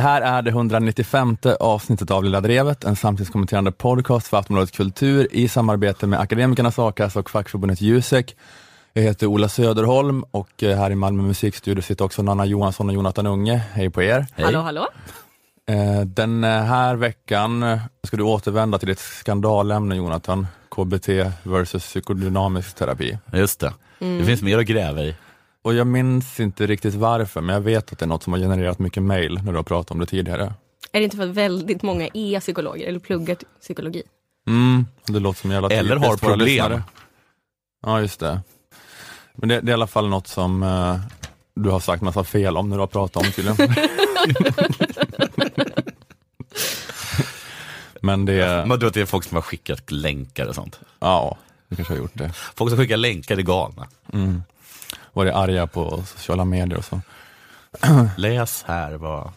Det här är det 195 avsnittet av Lilla Drevet, en samtidskommenterande podcast för Aftonbladet Kultur i samarbete med Akademikernas A-kassa och fackförbundet Jusek. Jag heter Ola Söderholm och eh, här i Malmö musikstudio sitter också Nanna Johansson och Jonathan Unge. Hej på er! Hej. Hallå, hallå! Eh, den här veckan ska du återvända till ett skandalämne Jonathan, KBT versus psykodynamisk terapi. Just det, mm. det finns mer att gräva i. Och jag minns inte riktigt varför, men jag vet att det är något som har genererat mycket mail när du har pratat om det tidigare. Är det inte för att väldigt många är psykologer eller pluggar psykologi? Mm, det låter som jävla Eller har problem. Ja, just det. Men det, det, är i alla fall något som uh, du har sagt massa fel om när du har pratat om tydligen. Men det... Man tror att det är folk som har skickat länkar och sånt? Ja, det kanske har gjort det. Folk som skickar länkar är galna. Mm varit arga på sociala medier och så. Läs här vad...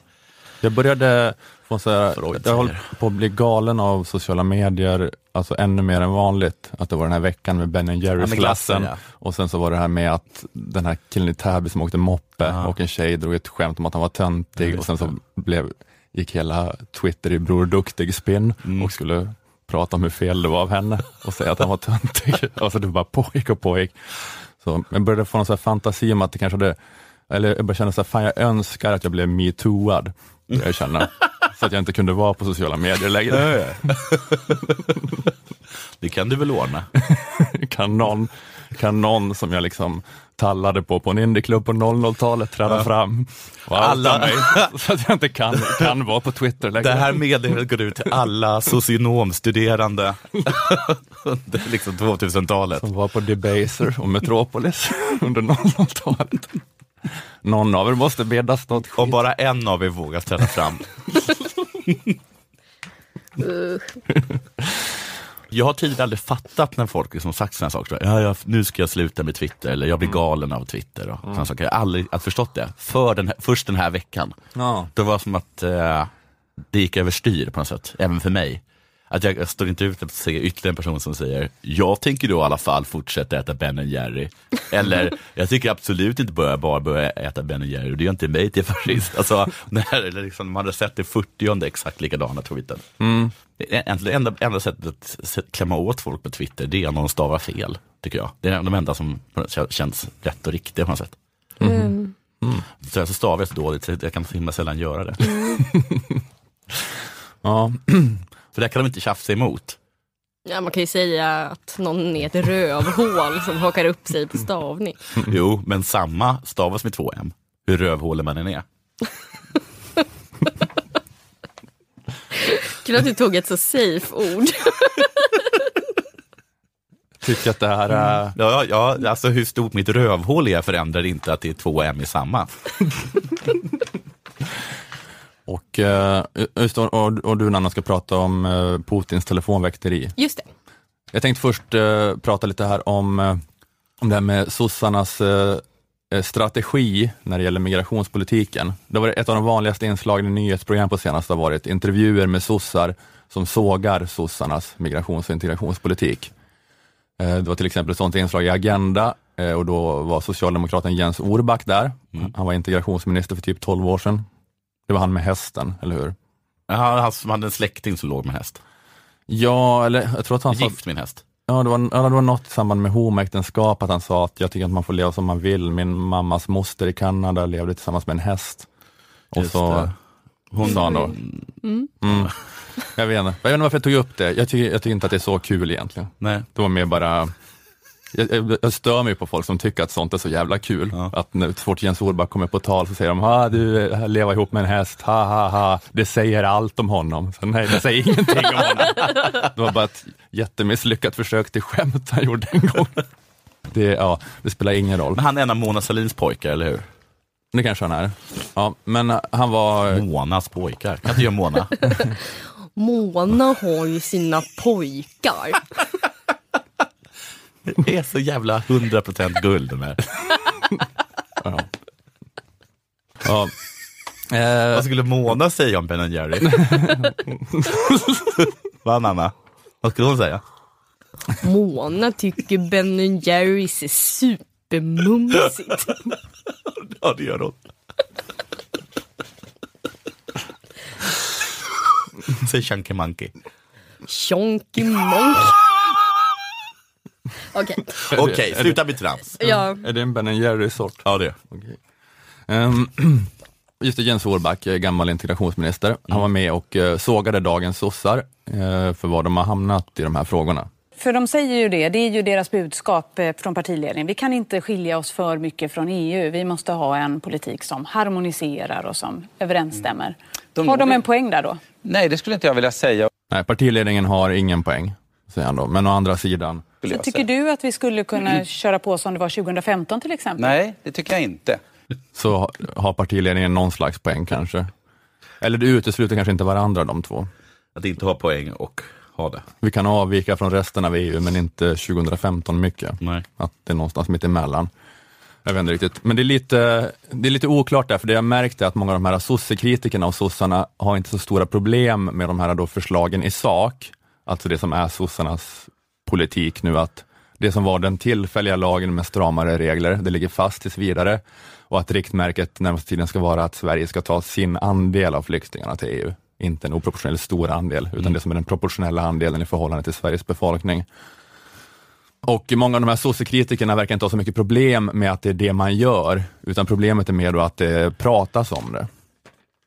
Jag började få så här, jag håller på att bli galen av sociala medier, alltså ännu mer än vanligt. Att det var den här veckan med Ben Jerrys glassen ja. och sen så var det här med att den här killen i Täby som åkte moppe ja. och en tjej drog ett skämt om att han var töntig och sen så blev, gick hela Twitter i Bror Duktig-spinn mm. och skulle prata om hur fel det var av henne och säga att han var töntig. och så det bara pågick och pågick. Så jag började få någon så fantasi om att det kanske hade, eller jag började känna så här, fan jag önskar att jag blev metooad. Jag känner, så att jag inte kunde vara på sociala medier längre. det kan du väl ordna? kan, någon, kan någon som jag liksom tallade på på en indieklubb på 00-talet träda ja. fram och alla mig så att jag inte kan, kan vara på Twitter längre. Det här meddelandet går ut till alla socionomstuderande är liksom 2000-talet. Som var på Debaser och Metropolis under 00-talet. Någon av er måste bedas något skit. Och bara en av er vågar ställa fram. Jag har tidigare aldrig fattat när folk liksom sagt sådana saker. Ja, ja, nu ska jag sluta med Twitter eller jag blir mm. galen av Twitter. Och mm. saker. Jag har aldrig förstått det. För den här, först den här veckan. Ja. Det var som att eh, det gick överstyr på något sätt, även för mig att jag står inte ut att se ytterligare en person som säger, jag tänker då i alla fall fortsätta äta Ben Jerry. Eller, jag tycker absolut inte börja, bara börja äta Ben Jerry, det gör inte mig till fascist. Alltså, när liksom, man hade sett det 40 exakt likadana tweeten. Mm. Enda, enda sättet att klämma åt folk på Twitter, det är när de stavar fel, tycker jag. Det är de enda som känns rätt och riktiga på något sätt. Mm. Mm. Så jag stavar jag så dåligt, så jag kan så himla sällan göra det. ja. För det kan de inte tjafsa emot. Ja, man kan ju säga att någon är ett rövhål som hakar upp sig på stavning. Jo, men samma stavas med två M, hur rövhålig man än är. Kul att du tog ett så safe ord. Tycker att det här är... Ja, ja, alltså hur stort mitt rövhål är förändrar inte att det är två M i samma. Och, eh, just, och, och du Nanna ska prata om eh, Putins telefonväkteri. Just det. Jag tänkte först eh, prata lite här om, om det här med sossarnas strategi när det gäller migrationspolitiken. Det var ett av de vanligaste inslagen i nyhetsprogram på senaste har varit intervjuer med sossar som sågar sossarnas migrations och integrationspolitik. Det var till exempel ett sådant inslag i Agenda och då var socialdemokraten Jens Orback där. Mm. Han var integrationsminister för typ 12 år sedan. Det var han med hästen, eller hur? Ja, han hade en släkting som låg med häst. Ja, eller jag tror att han Gift sa... min häst. Ja det, var, ja, det var något i samband med homoäktenskap, att han sa att jag tycker att man får leva som man vill. Min mammas moster i Kanada levde tillsammans med en häst. Och Just så det. hon sa då, mm. Mm. Jag, vet inte, jag vet inte varför jag tog upp det. Jag tycker, jag tycker inte att det är så kul egentligen. Nej. Det var mer bara jag, jag, stör mig på folk som tycker att sånt är så jävla kul. Ja. Att när fort Jens Orback kommer på tal så säger de, ha du lever ihop med en häst, ha ha ha. Det säger allt om honom. Så nej, det säger ingenting om honom. Det var bara ett jättemisslyckat försök till skämt han gjorde en gång. Det, ja, det spelar ingen roll. Men han är en av Mona Salins pojkar, eller hur? Det kanske han är. Ja, men han var... Monas pojkar, kan inte göra Mona? Mona har ju sina pojkar. Det är så jävla 100% guld de här. ja. ja. Eh. Vad skulle Mona säga om Ben Jerry? Va Nanna? Vad skulle hon säga? Mona tycker Ben Jerrys är supermumsigt. ja det gör hon. Säg Chunky Monkey. Chonky Monkey. Okej. Okej, okay, sluta med trams. Ja. Är det en Ben Jerry-sort? Ja, det är okay. um, Just det, Jens Orback, eh, gammal integrationsminister, mm. han var med och uh, sågade dagens sossar uh, för var de har hamnat i de här frågorna. För de säger ju det, det är ju deras budskap från partiledningen. Vi kan inte skilja oss för mycket från EU. Vi måste ha en politik som harmoniserar och som överensstämmer. Mm. De har de en poäng där då? Nej, det skulle inte jag vilja säga. Nej, partiledningen har ingen poäng, säger han då. Men å andra sidan... Så tycker du att vi skulle kunna mm. köra på som det var 2015 till exempel? Nej, det tycker jag inte. Så har partiledningen någon slags poäng kanske? Eller det utesluter kanske inte varandra de två? Att inte ha poäng och ha det. Vi kan avvika från resten av EU men inte 2015 mycket. Nej. Att det är någonstans mitt emellan. Jag vet inte riktigt. Men det är lite, det är lite oklart där, för det jag märkt är att många av de här sossekritikerna och sossarna har inte så stora problem med de här då förslagen i sak. Alltså det som är sossarnas politik nu, att det som var den tillfälliga lagen med stramare regler, det ligger fast tills vidare och att riktmärket närmaste tiden ska vara att Sverige ska ta sin andel av flyktingarna till EU. Inte en oproportionellt stor andel, utan mm. det som är den proportionella andelen i förhållande till Sveriges befolkning. Och många av de här sossekritikerna verkar inte ha så mycket problem med att det är det man gör, utan problemet är mer då att det pratas om det.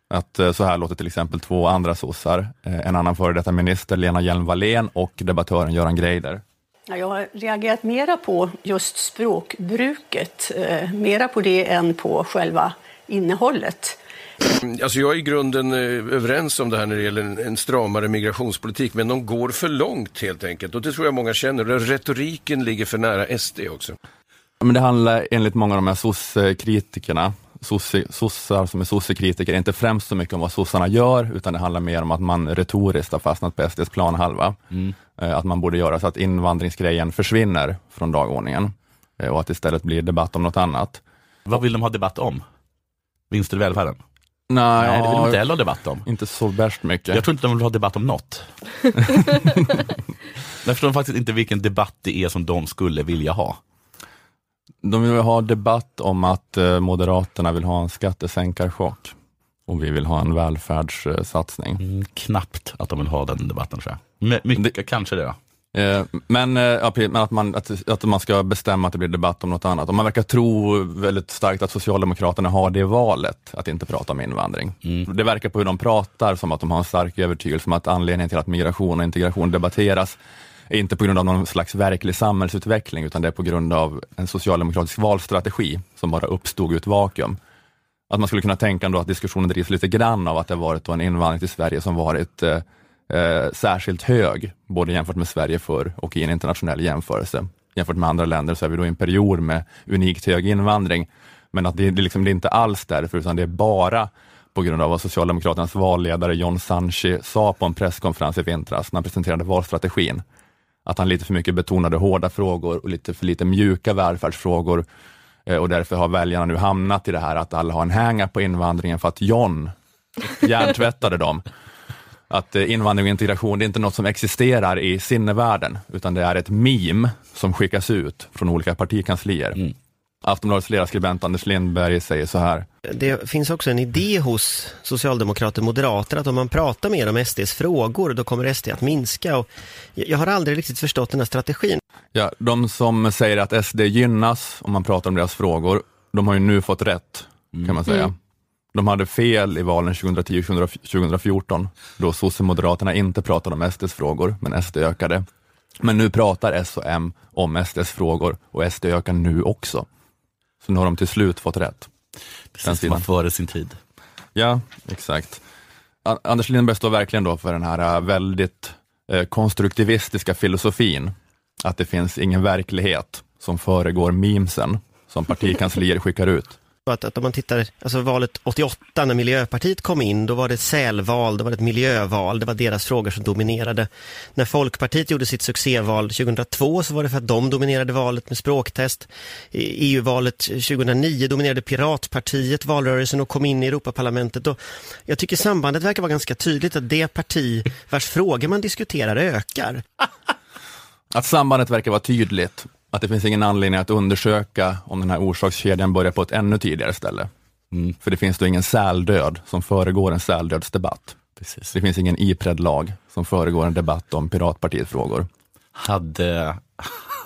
Att eh, så här låter till exempel två andra sossar, eh, en annan före detta minister, Lena Hjelm-Wallén och debattören Göran Greider. Jag har reagerat mera på just språkbruket, eh, mera på det än på själva innehållet. Alltså jag är i grunden överens om det här när det gäller en stramare migrationspolitik, men de går för långt helt enkelt. Och det tror jag många känner. Retoriken ligger för nära SD också. Men det handlar enligt många av de här sossar som är sossekritiker, inte främst så mycket om vad sossarna gör, utan det handlar mer om att man retoriskt har fastnat på SDs planhalva. Mm. Eh, att man borde göra så att invandringsgrejen försvinner från dagordningen eh, och att det istället blir debatt om något annat. Vad vill de ha debatt om? Vinster i välfärden? Nej, Nej det vill de inte heller ha debatt om. Inte så värst mycket. Jag tror inte de vill ha debatt om något. Jag förstår faktiskt inte vilken debatt det är som de skulle vilja ha. De vill ha debatt om att eh, Moderaterna vill ha en skattesänkarchock och vi vill ha en välfärdssatsning. Mm, knappt att de vill ha den debatten tror jag. Mycket, det, kanske det. Ja. Eh, men, eh, ja, men att, man, att, att man ska bestämma att det blir debatt om något annat. Och man verkar tro väldigt starkt att Socialdemokraterna har det valet, att inte prata om invandring. Mm. Det verkar på hur de pratar som att de har en stark övertygelse om att anledningen till att migration och integration debatteras inte på grund av någon slags verklig samhällsutveckling, utan det är på grund av en socialdemokratisk valstrategi som bara uppstod ur ett vakuum. Att man skulle kunna tänka ändå att diskussionen drivs lite grann av att det har varit en invandring till Sverige som varit eh, eh, särskilt hög, både jämfört med Sverige förr och i en internationell jämförelse. Jämfört med andra länder så är vi då i en period med unikt hög invandring, men att det, det, liksom, det är inte alls därför, utan det är bara på grund av vad Socialdemokraternas valledare John Sanchi sa på en presskonferens i vintras när han presenterade valstrategin. Att han lite för mycket betonade hårda frågor och lite för lite mjuka välfärdsfrågor eh, och därför har väljarna nu hamnat i det här att alla har en hänga på invandringen för att John hjärntvättade dem att eh, invandring och integration, det är inte något som existerar i sinnevärlden, utan det är ett meme som skickas ut från olika partikanslier. Mm. Aftonbladets ledarskribent Anders Lindberg säger så här. Det finns också en idé hos socialdemokrater och moderater att om man pratar mer om SDs frågor då kommer SD att minska. Och jag har aldrig riktigt förstått den här strategin. Ja, de som säger att SD gynnas om man pratar om deras frågor, de har ju nu fått rätt, kan man säga. Mm. De hade fel i valen 2010 och 2014, då Socialdemokraterna inte pratade om SDs frågor, men SD ökade. Men nu pratar S och M om SDs frågor och SD ökar nu också. Så nu har de till slut fått rätt. Precis var före sin tid. Ja, exakt. Anders Lindberg står verkligen då för den här äh, väldigt eh, konstruktivistiska filosofin, att det finns ingen verklighet som föregår memesen som partikanslier skickar ut att, att om man tittar, alltså valet 88 när Miljöpartiet kom in, då var det ett sälval, det var ett miljöval, det var deras frågor som dominerade. När Folkpartiet gjorde sitt succéval 2002 så var det för att de dominerade valet med språktest. I EU-valet 2009 dominerade Piratpartiet valrörelsen och kom in i Europaparlamentet. Och jag tycker sambandet verkar vara ganska tydligt att det parti vars frågor man diskuterar ökar. Att sambandet verkar vara tydligt att det finns ingen anledning att undersöka om den här orsakskedjan börjar på ett ännu tidigare ställe. Mm. För det finns då ingen säldöd som föregår en säldödsdebatt. Precis. Det finns ingen Ipred-lag som föregår en debatt om Piratpartiet-frågor. Hade,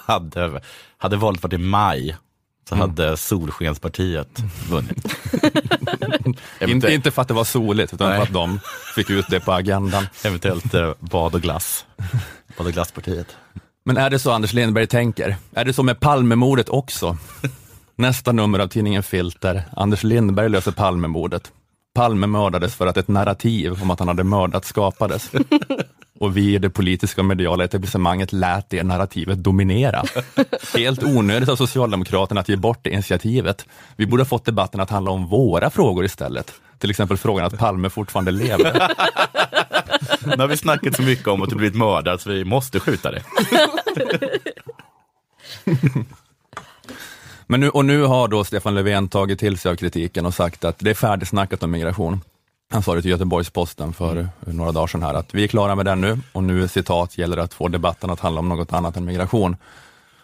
hade, hade valet varit i maj så mm. hade Solskenspartiet vunnit. inte, inte för att det var soligt, utan Nej. för att de fick ut det på agendan. Eventuellt eh, bad och glass. Bad och glasspartiet. Men är det så Anders Lindberg tänker? Är det så med Palmemordet också? Nästa nummer av tidningen Filter. Anders Lindberg löser Palmemordet. Palme mördades för att ett narrativ om att han hade mördat skapades. Och vi i det politiska och mediala etablissemanget lät det narrativet dominera. Helt onödigt av Socialdemokraterna att ge bort det initiativet. Vi borde ha fått debatten att handla om våra frågor istället. Till exempel frågan att Palme fortfarande lever. Nu har vi snackat så mycket om att du blivit mördad så vi måste skjuta det. Men nu, och nu har då Stefan Löfven tagit till sig av kritiken och sagt att det är färdigsnackat om migration. Han sa det till Göteborgs-Posten för mm. några dagar sedan här att vi är klara med den nu och nu citat gäller det att få debatten att handla om något annat än migration.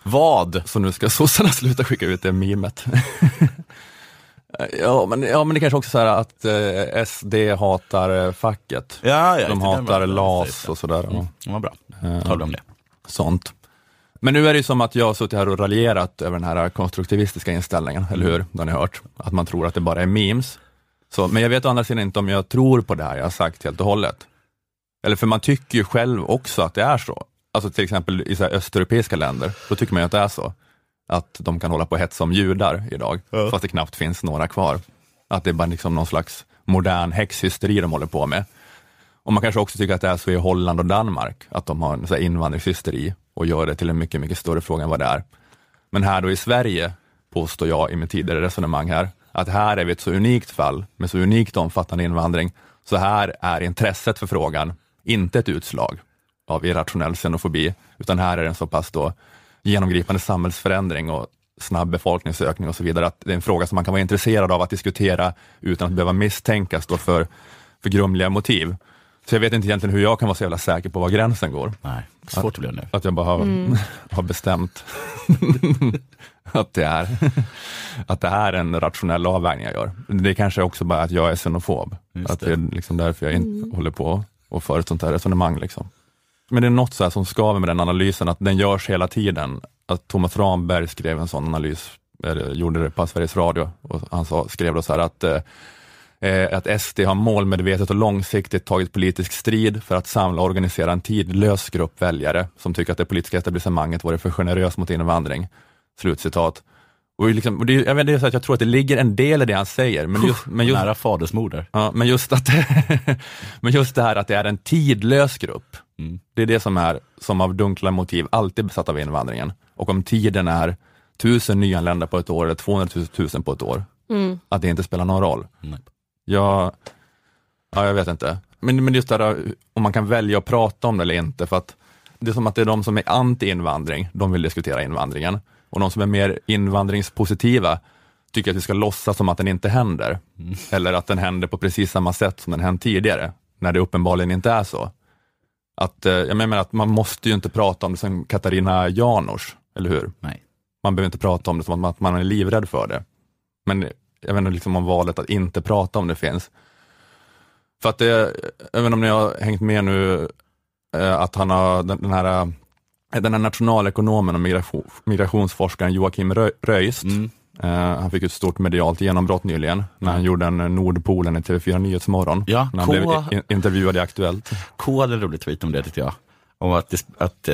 Vad? Så nu ska sossarna sluta skicka ut det mimet. ja, men, ja, men det kanske också så här att eh, SD hatar eh, facket. Ja, ja, De hatar LAS och sådär. Mm, vad bra. Talar om det. Sånt. Men nu är det som att jag har suttit här och raljerat över den här konstruktivistiska inställningen, eller hur? Det har ni hört. Att man tror att det bara är memes. Så, men jag vet å andra sidan inte om jag tror på det här jag har sagt helt och hållet. Eller för man tycker ju själv också att det är så. Alltså till exempel i så östeuropeiska länder, då tycker man ju att det är så. Att de kan hålla på och hetsa om judar idag, ja. fast det knappt finns några kvar. Att det är bara liksom någon slags modern häxhysteri de håller på med. Och man kanske också tycker att det är så i Holland och Danmark, att de har en så invandringshysteri och gör det till en mycket, mycket större fråga än vad det är. Men här då i Sverige, påstår jag i mitt tidigare resonemang här, att här är vi ett så unikt fall med så unikt omfattande invandring, så här är intresset för frågan inte ett utslag av irrationell xenofobi, utan här är det en så pass då genomgripande samhällsförändring och snabb befolkningsökning och så vidare, att det är en fråga som man kan vara intresserad av att diskutera utan att behöva misstänkas då för, för grumliga motiv. Så jag vet inte egentligen hur jag kan vara så jävla säker på var gränsen går. Nej, svårt att, bli nu. Att jag bara har, mm. har bestämt att, det är, att det är en rationell avvägning jag gör. Det är kanske också bara att jag är xenofob. Just att det. är liksom därför jag inte mm. håller på och för ett sånt här resonemang. Liksom. Men det är något så som skaver med den analysen, att den görs hela tiden. Att Thomas Ramberg skrev en sån analys, eller gjorde det på Sveriges Radio, och han sa, skrev då så här att eh, eh att SD har målmedvetet och långsiktigt tagit politisk strid för att samla och organisera en tidlös grupp väljare som tycker att det politiska etablissemanget varit för generöst mot invandring. Slutcitat. Och liksom, och det, jag, vet, det är så att jag tror att det ligger en del i det han säger. Men just, men just, Nära fadersmoder. Ja, men, just att, men just det här att det är en tidlös grupp. Mm. Det är det som är, som av dunkla motiv, alltid besatt av invandringen. Och om tiden är tusen nyanlända på ett år eller 200 000 på ett år, mm. att det inte spelar någon roll. Mm. Jag, ja, jag vet inte. Men, men just det där om man kan välja att prata om det eller inte, för att det är som att det är de som är anti-invandring, de vill diskutera invandringen. Och de som är mer invandringspositiva tycker att vi ska låtsas som att den inte händer. Mm. Eller att den händer på precis samma sätt som den hänt tidigare, när det uppenbarligen inte är så. Att, eh, jag menar att man måste ju inte prata om det som Katarina Janouch, eller hur? Nej. Man behöver inte prata om det som att man är livrädd för det. Men jag vet inte liksom om valet att inte prata om det finns. För att det, även om ni har hängt med nu, eh, att han har den, här, eh, den här nationalekonomen och migration, migrationsforskaren Joakim Röist, mm. Uh, han fick ett stort medialt genombrott nyligen när han gjorde en Nordpolen i TV4 Nyhetsmorgon. Ja, när han K... blev intervjuad i Aktuellt. K hade en rolig tweet om det tyckte jag. Om att, att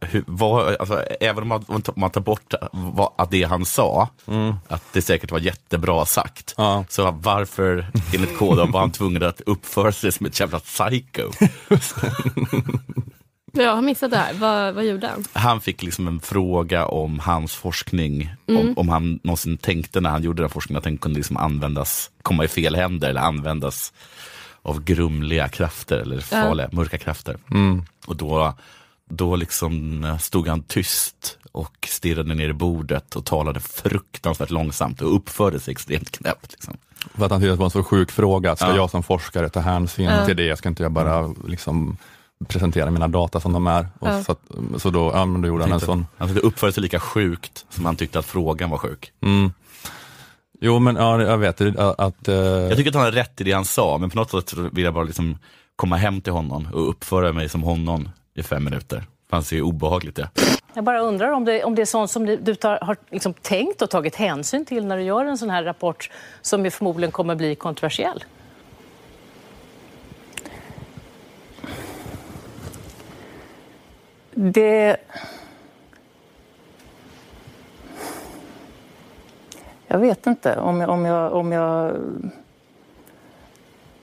hur, vad, alltså, även om man, om man tar bort vad, att det han sa, mm. att det säkert var jättebra sagt, ja. så varför enligt koden var han tvungen att uppföra sig som ett jävla psycho? Jag har missat det här. Vad, vad gjorde han? Han fick liksom en fråga om hans forskning, mm. om, om han någonsin tänkte när han gjorde den forskningen att den kunde liksom användas, komma i fel händer eller användas av grumliga krafter eller farliga, ja. mörka krafter. Mm. Och då då liksom stod han tyst och stirrade ner i bordet och talade fruktansvärt långsamt och uppförde sig extremt knäppt. Liksom. För att han tyckte att det var en så sjuk fråga, ska ja. jag som forskare ta hänsyn ja. till det? Ska inte jag bara liksom presentera mina data som de är? Och ja. så, att, så då, ja, men då gjorde han en sån. Han uppförde sig lika sjukt som han tyckte att frågan var sjuk. Mm. Jo men ja, jag vet att... Uh... Jag tycker att han har rätt i det han sa, men på något sätt vill jag bara liksom komma hem till honom och uppföra mig som honom i fem minuter. Han ser obehagligt det. Jag bara undrar om det, om det är sånt som du tar, har liksom tänkt och tagit hänsyn till när du gör en sån här rapport som ju förmodligen kommer bli kontroversiell? Det... Jag vet inte om jag, om jag, om jag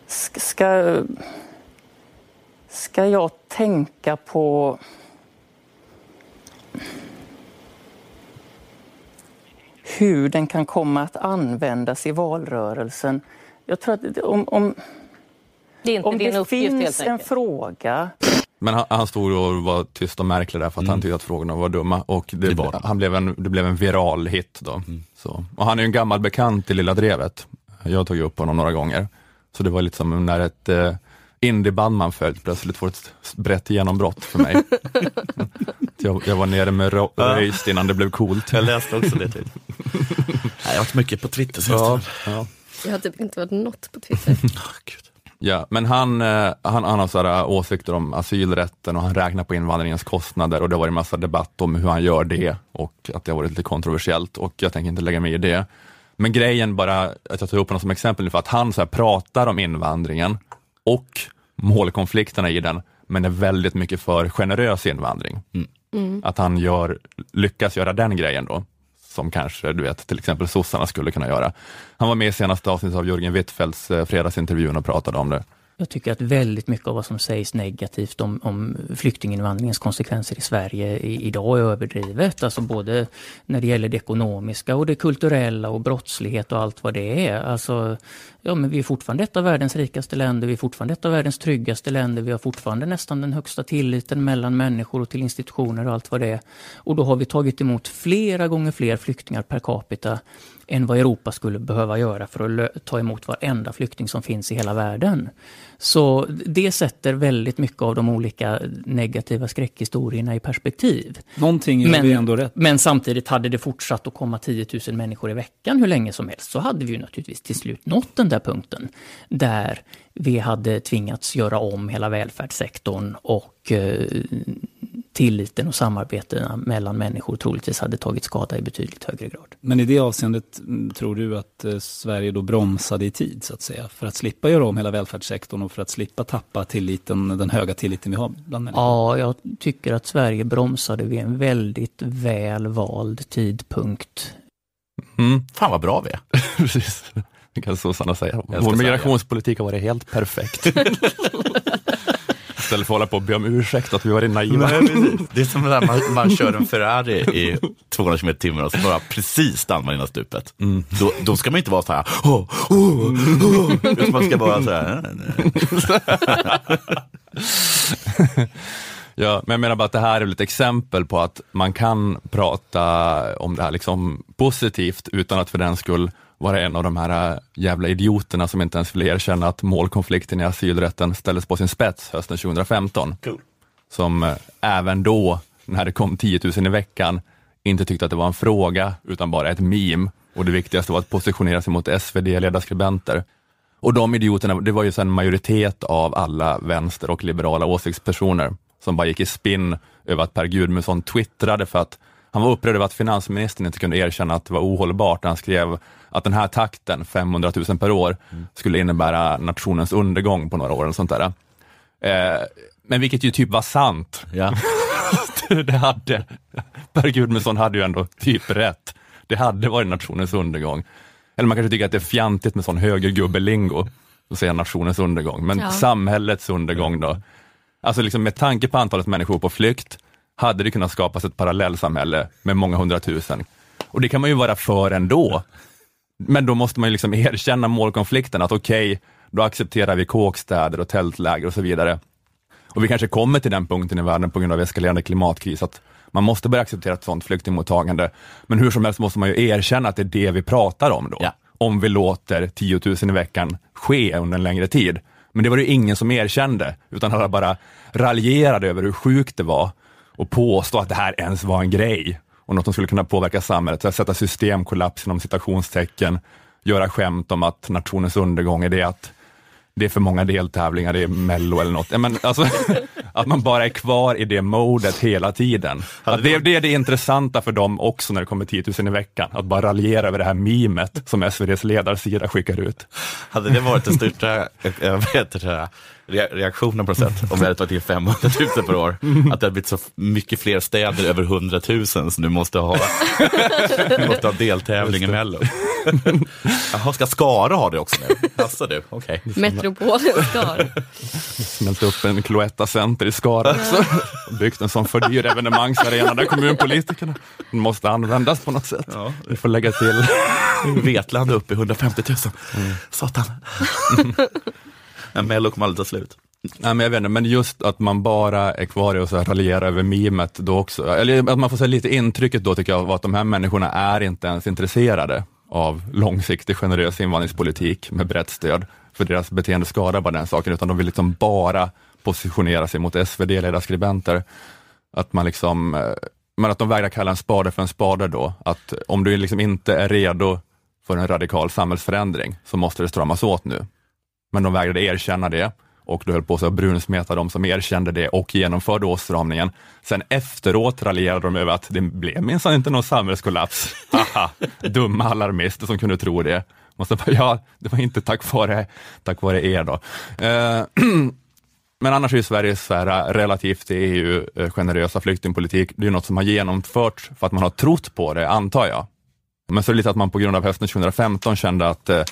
ska... Ska jag tänka på... hur den kan komma att användas i valrörelsen. Jag tror att om, om, det, om det finns en fråga men han, han stod och var tyst och märklig där för att mm. han tyckte att frågorna var dumma och det, det han blev en, det blev en viral hit då. Mm. Så. Och han är en gammal bekant i Lilla Drevet. Jag har tagit upp honom några gånger. Så det var lite som när ett eh, indieband man följt plötsligt får ett brett genombrott för mig. jag, jag, var nere med Röjst innan det blev coolt. Jag läste också det. Typ. jag har varit mycket på Twitter ja, ja. Jag har typ inte varit något på Twitter. oh, Gud. Ja, men han, eh, han, han har sådär åsikter om asylrätten och han räknar på invandringens kostnader och det har varit massa debatt om hur han gör det och att det har varit lite kontroversiellt och jag tänker inte lägga mig i det. Men grejen bara, att jag tar upp honom som exempel nu för att han så pratar om invandringen och målkonflikterna i den, men är väldigt mycket för generös invandring. Mm. Mm. Att han gör, lyckas göra den grejen då som kanske du vet, till exempel sossarna skulle kunna göra. Han var med i senaste avsnittet av Jörgen Wittfeldts eh, fredagsintervjun och pratade om det. Jag tycker att väldigt mycket av vad som sägs negativt om, om flyktinginvandringens konsekvenser i Sverige i, idag är överdrivet. Alltså både när det gäller det ekonomiska och det kulturella och brottslighet och allt vad det är. Alltså, ja, men vi är fortfarande ett av världens rikaste länder, vi är fortfarande ett av världens tryggaste länder, vi har fortfarande nästan den högsta tilliten mellan människor och till institutioner och allt vad det är. Och då har vi tagit emot flera gånger fler flyktingar per capita än vad Europa skulle behöva göra för att ta emot varenda flykting som finns i hela världen. Så det sätter väldigt mycket av de olika negativa skräckhistorierna i perspektiv. Någonting är men, vi ändå rätt. Men samtidigt hade det fortsatt att komma 10 000 människor i veckan hur länge som helst så hade vi ju naturligtvis till slut nått den där punkten där vi hade tvingats göra om hela välfärdssektorn och eh, tilliten och samarbetena mellan människor troligtvis hade tagit skada i betydligt högre grad. Men i det avseendet mm, tror du att eh, Sverige då bromsade i tid så att säga? För att slippa göra om hela välfärdssektorn och för att slippa tappa tilliten, den höga tilliten vi har bland människor? Ja, jag tycker att Sverige bromsade vid en väldigt väl vald tidpunkt. Mm. Fan vad bra vi är. Precis. Det kan sossarna säga. Vår migrationspolitik har varit helt perfekt. Istället för att hålla på och be om ursäkt att vi var naiva. Nej, det är som när man, man kör en Ferrari i 200 km timmar och så bara precis stannar innan stupet. Mm. Då, då ska man inte vara så här, oh, oh, oh. man ska vara så här. Ja, men jag menar bara att det här är ett exempel på att man kan prata om det här liksom positivt utan att för den skull vara en av de här äh, jävla idioterna som inte ens vill erkänna att målkonflikten i asylrätten ställdes på sin spets hösten 2015. Cool. Som äh, även då, när det kom 10 000 i veckan, inte tyckte att det var en fråga utan bara ett meme och det viktigaste var att positionera sig mot SvD-ledarskribenter. Och de idioterna, det var ju en majoritet av alla vänster och liberala åsiktspersoner som bara gick i spinn över att Per Gudmundsson twittrade för att han var upprörd över att finansministern inte kunde erkänna att det var ohållbart. Han skrev att den här takten, 500 000 per år, mm. skulle innebära nationens undergång på några år. Och sånt där. Eh, men vilket ju typ var sant. Ja. det hade, Per Gudmundsson hade ju ändå typ rätt. Det hade varit nationens undergång. Eller man kanske tycker att det är fjantigt med sån högergubbelingo, att säga nationens undergång, men ja. samhällets undergång då. Alltså liksom med tanke på antalet människor på flykt, hade det kunnat skapas ett parallellsamhälle med många hundratusen. Och det kan man ju vara för ändå. Men då måste man ju liksom erkänna målkonflikten, att okej, okay, då accepterar vi kåkstäder och tältläger och så vidare. Och vi kanske kommer till den punkten i världen på grund av eskalerande klimatkris, att man måste börja acceptera ett sådant flyktingmottagande. Men hur som helst måste man ju erkänna att det är det vi pratar om då. Ja. Om vi låter 10 000 i veckan ske under en längre tid. Men det var det ingen som erkände, utan alla bara raljerade över hur sjukt det var och påstå att det här ens var en grej och något som skulle kunna påverka samhället, så sätta systemkollaps inom citationstecken, göra skämt om att nationens undergång är det att det är för många deltävlingar, det är mello eller något. Men alltså, att man bara är kvar i det modet hela tiden. Att det, det är det intressanta för dem också när det kommer 10 000 i veckan, att bara raljera över det här mimet som SVDs ledarsida skickar ut. Hade det varit den största jag vet det, reaktionen på något sätt, om vi hade tagit in 500 000 per år, att det hade blivit så mycket fler städer över 100 000 som du måste ha, du måste ha deltävling i Mello. Jaha, ska Skara ha det också nu? Alltså du, okej. Okay. Metropolen Skara. Smält upp en Cloetta Center i Skara också. Byggt en sån för dyr evenemangsarena där kommunpolitikerna måste användas på något sätt. Ja. Vi får lägga till Vetlanda upp i 150 000. Mm. Satan. Men Mello kommer aldrig ta slut. Nej, men jag vet inte, men just att man bara är kvar i och raljerar över mimet då också, eller att man får se lite intrycket då tycker jag av att de här människorna är inte ens intresserade av långsiktig generös invandringspolitik med brett stöd, för deras beteende skadar bara den saken, utan de vill liksom bara positionera sig mot SvD-ledarskribenter. Att man liksom, eh, men att de vägrar kalla en spade för en spade då, att om du liksom inte är redo för en radikal samhällsförändring så måste det stramas åt nu. Men de vägrade erkänna det och då höll på att brunsmeta de som erkände det och genomförde åtstramningen. Sen efteråt raljerade de över att det blev minsann inte någon samhällskollaps. Haha, dumma alarmister som kunde tro det. Måste bara, ja, det var inte tack vare, tack vare er då. Eh, men annars är ju Sverige så här, äh, relativt till EU eh, äh, generösa flyktingpolitik, det är något som har genomförts för att man har trott på det, antar jag. Men så är det lite att man på grund av hösten 2015 kände att äh,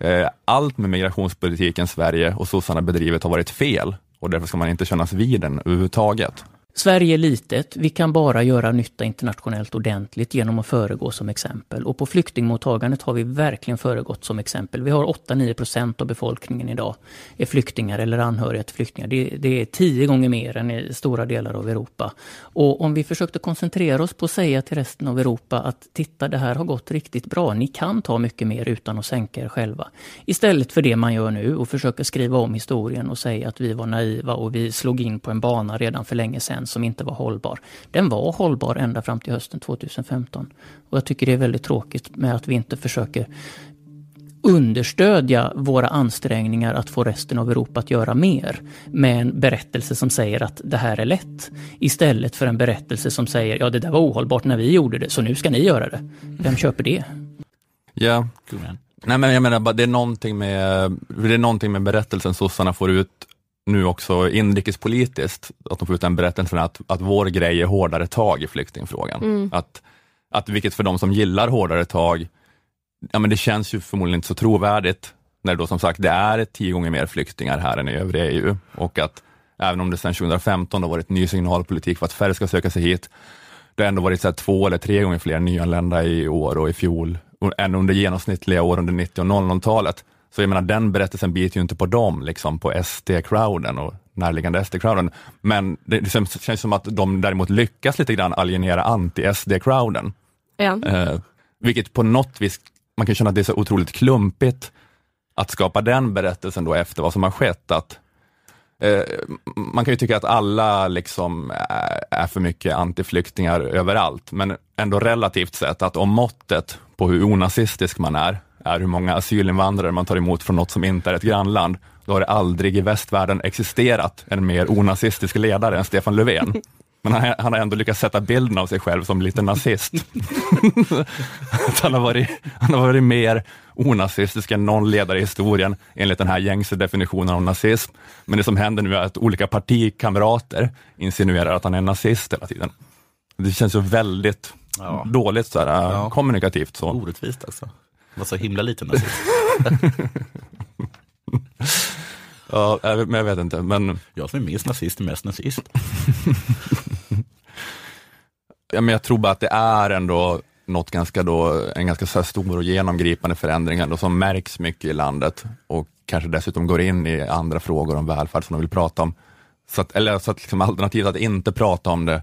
eh, allt med migrationspolitiken Sverige och sossarna bedrivit har varit fel och därför ska man inte kännas vid den överhuvudtaget. Sverige är litet, vi kan bara göra nytta internationellt ordentligt genom att föregå som exempel. Och på flyktingmottagandet har vi verkligen föregått som exempel. Vi har 8-9 procent av befolkningen idag är flyktingar eller anhöriga till flyktingar. Det, det, är tio gånger mer än i stora delar av Europa. Och om vi försökte koncentrera oss på att säga till resten av Europa att titta, det här har gått riktigt bra. Ni kan ta mycket mer utan att sänka er själva. Istället för det man gör nu och försöker skriva om historien och säga att vi var naiva och vi slog in på en bana redan för länge sedan som inte var hållbar. Den var hållbar ända fram till hösten 2015. Och jag tycker det är väldigt tråkigt med att vi inte försöker understödja våra ansträngningar att få resten av Europa att göra mer med en berättelse som säger att det här är lätt. Istället för en berättelse som säger ja det där var ohållbart när vi gjorde det så nu ska ni göra det. Vem köper det? Ja, Nej men jag menar det är någonting med, det är någonting med berättelsen sossarna får ut nu också inrikespolitiskt, att de får ut en berättelse att, att vår grej är hårdare tag i flyktingfrågan. Mm. Att, att vilket för de som gillar hårdare tag, ja men det känns ju förmodligen inte så trovärdigt när det då som sagt det är tio gånger mer flyktingar här än i övriga EU och att även om det sedan 2015 har varit ny signalpolitik för att färre ska söka sig hit, det har ändå varit så två eller tre gånger fler nyanlända i år och i fjol än under genomsnittliga år under 90 och 00-talet. Så jag menar, den berättelsen biter ju inte på dem, liksom på SD-crowden och närliggande SD-crowden. Men det, det känns som att de däremot lyckas lite grann alienera anti-SD-crowden. Ja. Eh, vilket på något vis, man kan känna att det är så otroligt klumpigt att skapa den berättelsen då efter vad som har skett. Att, eh, man kan ju tycka att alla liksom är, för mycket antiflyktingar överallt, men ändå relativt sett att om måttet på hur onazistisk man är är hur många asylinvandrare man tar emot från något som inte är ett grannland, då har det aldrig i västvärlden existerat en mer onazistisk ledare än Stefan Löfven. Men han, han har ändå lyckats sätta bilden av sig själv som lite nazist. han, har varit, han har varit mer onazistisk än någon ledare i historien enligt den här gängse definitionen av nazism. Men det som händer nu är att olika partikamrater insinuerar att han är nazist hela tiden. Det känns ju väldigt ja. dåligt så här, ja. kommunikativt. Så. Orättvist alltså var så himla liten nazist. ja, men jag vet inte. Men... Jag som är minst nazist är mest nazist. ja, men jag tror bara att det är ändå något ganska då, en ganska så stor och genomgripande förändring ändå, som märks mycket i landet och kanske dessutom går in i andra frågor om välfärd som de vill prata om. Så att, eller så att liksom alternativet att inte prata om det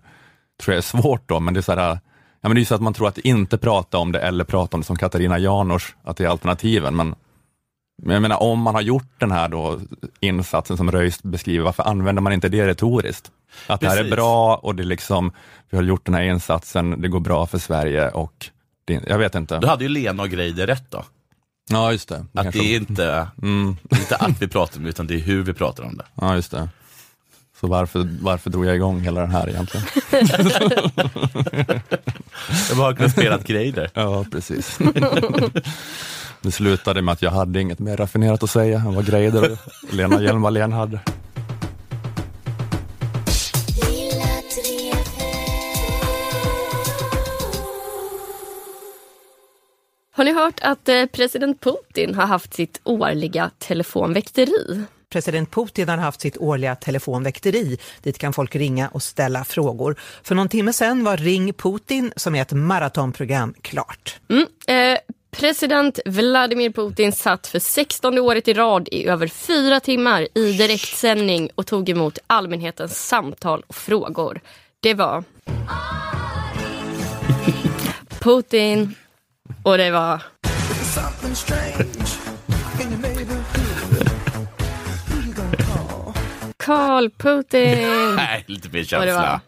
tror jag är svårt då, men det är så här, Ja, men det är så att man tror att inte prata om det eller prata om det som Katarina Janouch, att det är alternativen. Men Men jag menar om man har gjort den här då insatsen som Röist beskriver, varför använder man inte det retoriskt? Att Precis. det här är bra och det liksom, vi har gjort den här insatsen, det går bra för Sverige och det, jag vet inte. Då hade ju Lena och Greider rätt då. Ja, just det. det att det är inte, mm. inte att vi pratar om det, utan det är hur vi pratar om det. Ja, just det. Så varför, varför drog jag igång hela den här egentligen? jag bara kunnat spela Greider. Ja, precis. Det slutade med att jag hade inget mer raffinerat att säga än vad Greider och Lena Hjelm-Wallén hade. Har ni hört att eh, president Putin har haft sitt årliga telefonväkteri? President Putin har haft sitt årliga telefonväkteri. Dit kan folk ringa och ställa frågor. För någon timme sedan var Ring Putin, som är ett maratonprogram, klart. Mm, eh, president Vladimir Putin satt för 16 året i rad i över fyra timmar i direktsändning och tog emot allmänhetens samtal och frågor. Det var Putin och det var Carl Putin. Nej, lite mer känsla.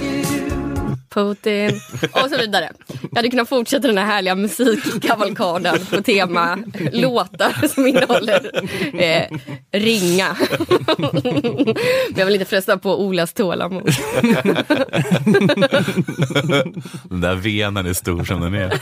Putin och så vidare. Jag hade kunnat fortsätta den här härliga musikkavalkaden på tema låtar som innehåller eh, ringa. Men jag vill inte fresta på Olas tålamod. den där venen är stor som den är.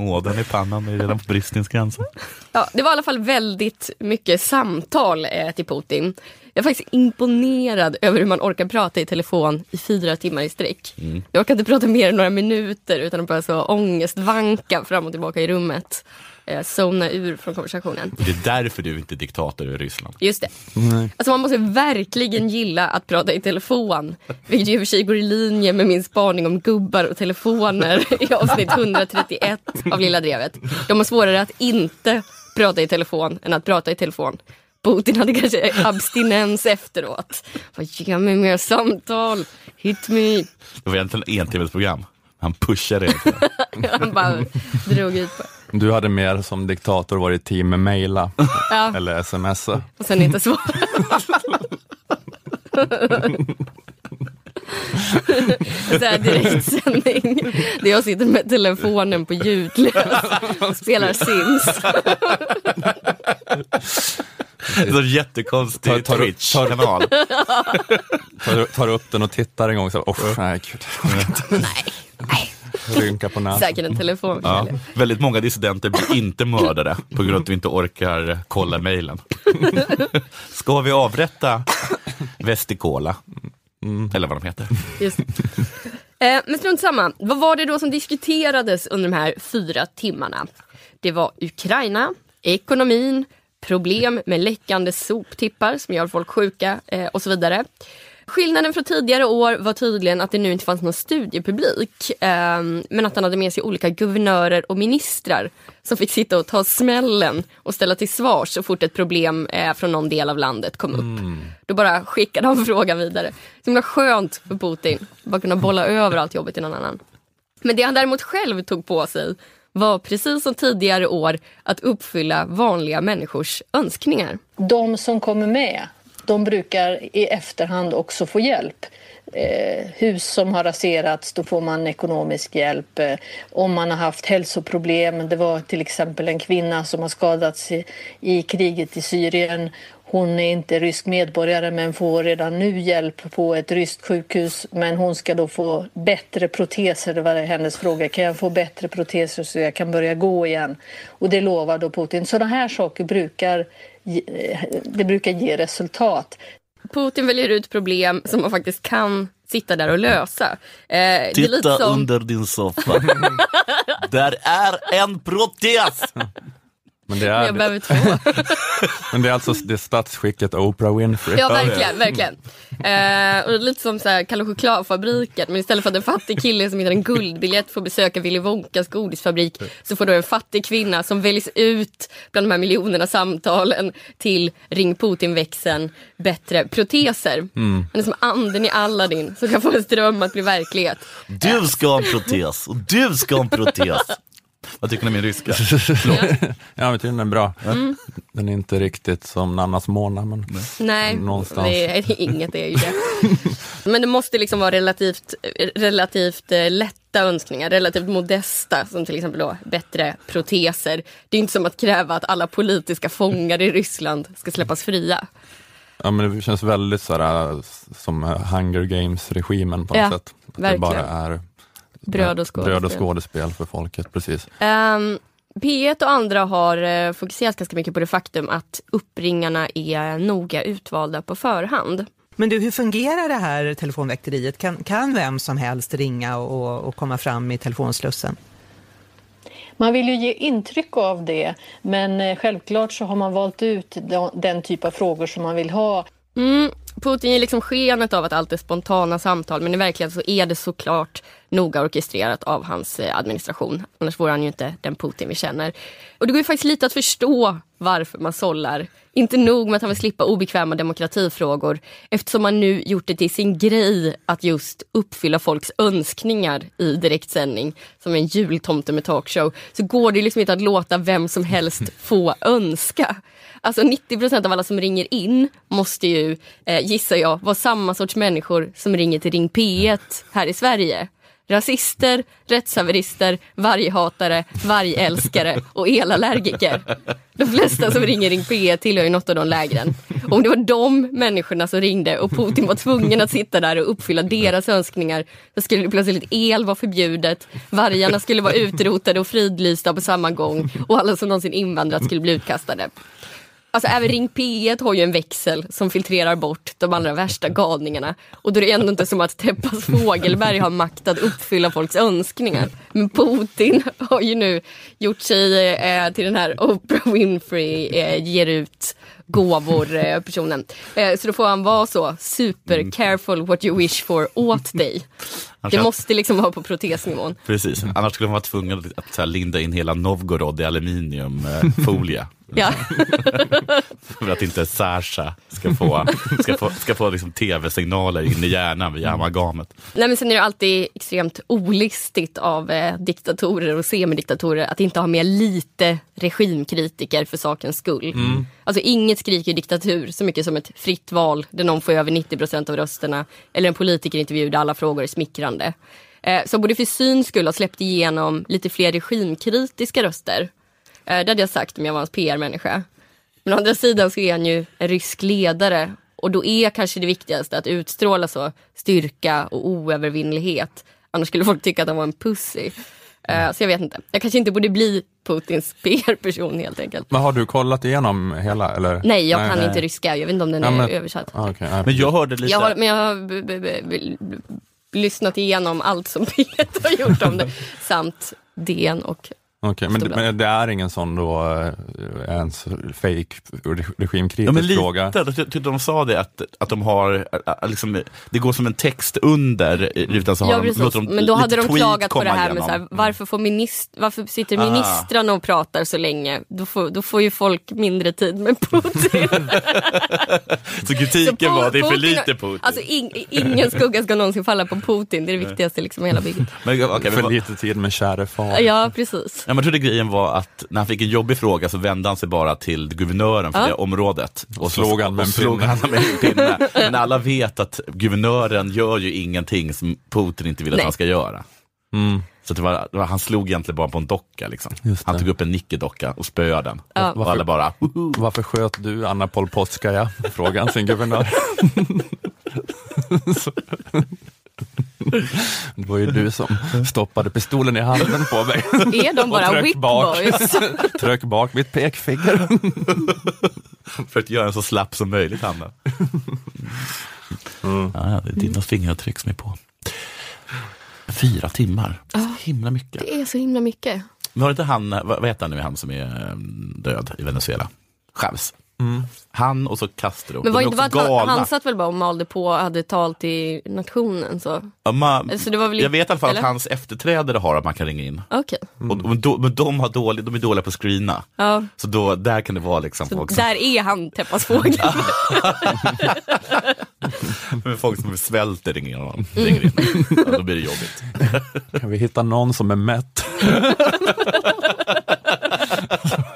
Ådern i pannan är redan på bristningens gränser. Ja, det var i alla fall väldigt mycket samtal eh, till Putin. Jag är faktiskt imponerad över hur man orkar prata i telefon i fyra timmar i sträck. Mm. Jag orkar inte prata mer än några minuter utan att bara så ångestvanka fram och tillbaka i rummet. Eh, zona ur från konversationen. Det är därför du inte är diktator i Ryssland. Just det. Nej. Alltså man måste verkligen gilla att prata i telefon. Vilket i och för sig går i linje med min spaning om gubbar och telefoner i avsnitt 131 av Lilla Drevet. De har svårare att inte prata i telefon än att prata i telefon. Putin hade kanske abstinens efteråt. Ge mig mer samtal, hit me. Det var egentligen en tv-program. Han pushade det. Han bara drog ut på Du hade mer som diktator varit team med mejla ja. eller smsa. Och sen inte svara. så direktsändning. Där jag sitter med telefonen på ljudlös och spelar Sims. Så jättekonstig Twitch-kanal. Tar, tar upp den och tittar en gång så, oh, nej gud. nej, nej. Rynka på näsan. Säkert en telefon. Ja. Väldigt många dissidenter blir inte mördade på grund av att vi inte orkar kolla mejlen. Ska vi avrätta Vestikola? Mm. Eller vad de heter. Just. Eh, men strunt samma. Vad var det då som diskuterades under de här fyra timmarna? Det var Ukraina, ekonomin, problem med läckande soptippar som gör folk sjuka eh, och så vidare. Skillnaden från tidigare år var tydligen att det nu inte fanns någon studiepublik eh, men att han hade med sig olika guvernörer och ministrar som fick sitta och ta smällen och ställa till svars så fort ett problem eh, från någon del av landet kom upp. Mm. Då bara skickade han frågan vidare. Så himla skönt för Putin, bara kunna bolla över allt jobbet till någon annan. Men det han däremot själv tog på sig var precis som tidigare år att uppfylla vanliga människors önskningar. De som kommer med, de brukar i efterhand också få hjälp. Eh, hus som har raserats, då får man ekonomisk hjälp. Eh, om man har haft hälsoproblem, det var till exempel en kvinna som har skadats i, i kriget i Syrien. Hon är inte rysk medborgare men får redan nu hjälp på ett ryskt sjukhus. Men hon ska då få bättre proteser, det var hennes fråga. Kan jag få bättre proteser så jag kan börja gå igen? Och det lovar då Putin. Sådana här saker brukar, det brukar ge resultat. Putin väljer ut problem som man faktiskt kan sitta där och lösa. Eh, Titta som... under din soffa. där är en protes! Men det är, jag behöver två. men det är alltså det statsskicket Oprah Winfrey. Ja, verkligen. verkligen. Eh, och lite som så här, Kalle Chokladfabriken, men istället för att en fattig kille som hittar en guldbiljett får besöka Willy Wonkas godisfabrik så får då en fattig kvinna som väljs ut bland de här miljonerna samtalen till Ring Putin-växeln bättre proteser. Mm. Han är som anden i Aladdin som kan få en dröm att bli verklighet. Du ska ha en protes och du ska ha en protes. Vad tycker ni om min ryska? ja, tycker den är bra. Mm. Den är inte riktigt som Nannas Mona, men Nej, någonstans. Nej, inget är ju det. men det måste liksom vara relativt, relativt eh, lätta önskningar, relativt modesta, som till exempel då bättre proteser. Det är inte som att kräva att alla politiska fångar i Ryssland ska släppas fria. Ja, men det känns väldigt sådär, som Hunger Games-regimen på något ja, sätt. Att verkligen. det bara är Bröd och skådespel. Bröd och skådespel för folket, precis. Um, ehm, P1 och andra har uh, fokuserat ganska mycket på det faktum att uppringarna är noga utvalda på förhand. Men du, hur fungerar det här telefonväkteriet? Kan, kan vem som helst ringa och, och komma fram i telefonslussen? Man vill ju ge intryck av det, men eh, självklart så har man valt ut den typ av frågor som man vill ha. Mm, Putin ger liksom skenet av att allt är spontana samtal men i verkligheten så är det såklart noga orkestrerat av hans eh, administration. Annars vore han ju inte den Putin vi känner. Och det går ju faktiskt lite att förstå varför man sållar. Inte nog med att han vill slippa obekväma demokratifrågor eftersom man nu gjort det till sin grej att just uppfylla folks önskningar i direktsändning som en jultomte med talkshow så går det liksom inte att låta vem som helst få önska. Alltså 90 procent av alla som ringer in måste ju, eh, gissar jag, vara samma sorts människor som ringer till Ring P1 här i Sverige. Rasister, rättshaverister, varghatare, vargälskare och elallergiker. De flesta som ringer Ring P1 tillhör ju något av de lägren. Om det var de människorna som ringde och Putin var tvungen att sitta där och uppfylla deras önskningar, så skulle plötsligt el vara förbjudet, vargarna skulle vara utrotade och fridlysta på samma gång och alla som någonsin invandrat skulle bli utkastade. Alltså även Ring P1 har ju en växel som filtrerar bort de allra värsta galningarna. Och då är det ändå inte som att Teppas Fågelberg har makt att uppfylla folks önskningar. Men Putin har ju nu gjort sig eh, till den här Oprah Winfrey eh, ger ut gåvor eh, personen. Eh, så då får han vara så super careful what you wish for åt dig. Det måste liksom vara på protesnivån. Precis, annars skulle man vara tvungen att, att, linda in hela Novgorod i aluminiumfolie. Ja. För att inte Sasha ska få, ska få, ska få liksom tv-signaler in i hjärnan via amalgamet. Nej, men sen är det alltid extremt olistigt av eh, diktatorer och semidiktatorer att inte ha med lite regimkritiker för sakens skull. Mm. Alltså inget skriker diktatur så mycket som ett fritt val där någon får över 90 procent av rösterna eller en politikerintervju där alla frågor är smickrande. Eh, så borde för syns skull ha släppt igenom lite fler regimkritiska röster Eh, det hade jag sagt om jag var hans PR-människa. Men å andra sidan så är han ju en rysk ledare och då är kanske det viktigaste att utstråla så styrka och oövervinnlighet. Annars skulle folk tycka att han var en pussy. Uh, så jag vet inte. Jag kanske inte borde bli Putins PR-person helt enkelt. Men har du kollat igenom hela? Eller? Nej, jag nej, kan nej. inte ryska. Jag vet inte om den ja, är översatt. Okay, men jag hörde lite... Jag har, men jag har lyssnat igenom allt som P1 har gjort om det. samt DN och Okej, okay, men, men, det är ingen sån då, eh, ens fake regimkritisk ja, men lite, fråga? Lite, de sa det att, att de har, eh, liksom, det går som en text under rutan så har ja, de, de Men då hade de klagat på det här med så här, varför, får minister, varför sitter ministrarna och pratar så länge? Då får, då får ju folk mindre tid med Putin. så kritiken så var, det är för lite Putin? Alltså in, ingen skugga ska någonsin falla på Putin, det är det viktigaste liksom i hela bygget. Men, okay, för lite tid med käre far. Ja, precis. Ja, man trodde grejen var att när han fick en jobbig fråga så vände han sig bara till guvernören för ja. det området. Och, slog han med en slog pinne. Han med en pinne. Men alla vet att guvernören gör ju ingenting som Putin inte vill att Nej. han ska göra. Mm. Så det var, det var, han slog egentligen bara på en docka. Liksom. Han tog upp en nickedocka och spöade den. Ja. Och alla bara, Varför sköt du Anna Polpotskaja? Frågade han sin guvernör. Det var ju du som stoppade pistolen i handen på mig. Är de bara whipboys? Tryck bak mitt pekfinger. För att göra en så slapp som möjligt, Hanna. Mm. Ja, det är dina fingeravtryck som är på. Fyra timmar, så himla mycket. Det är så himla mycket. Var det inte han, vad, heter han nu, han som är mm, död i Venezuela? Chavez. Mm. Han och så Castro. Men var inte bara han, han satt väl bara och malde på och hade tal till nationen? Så. Ja, man, alltså det var väl, jag vet i alla fall eller? att hans efterträdare har att man kan ringa in. Okay. Mm. Och, men, då, men de, har dålig, de är dåliga på att screena. Ja. Så då, där kan det vara liksom folk som... Där är han Teppas fågel. men folk som svälter ringer, honom, ringer in. Ja, då blir det jobbigt. kan vi hitta någon som är mätt?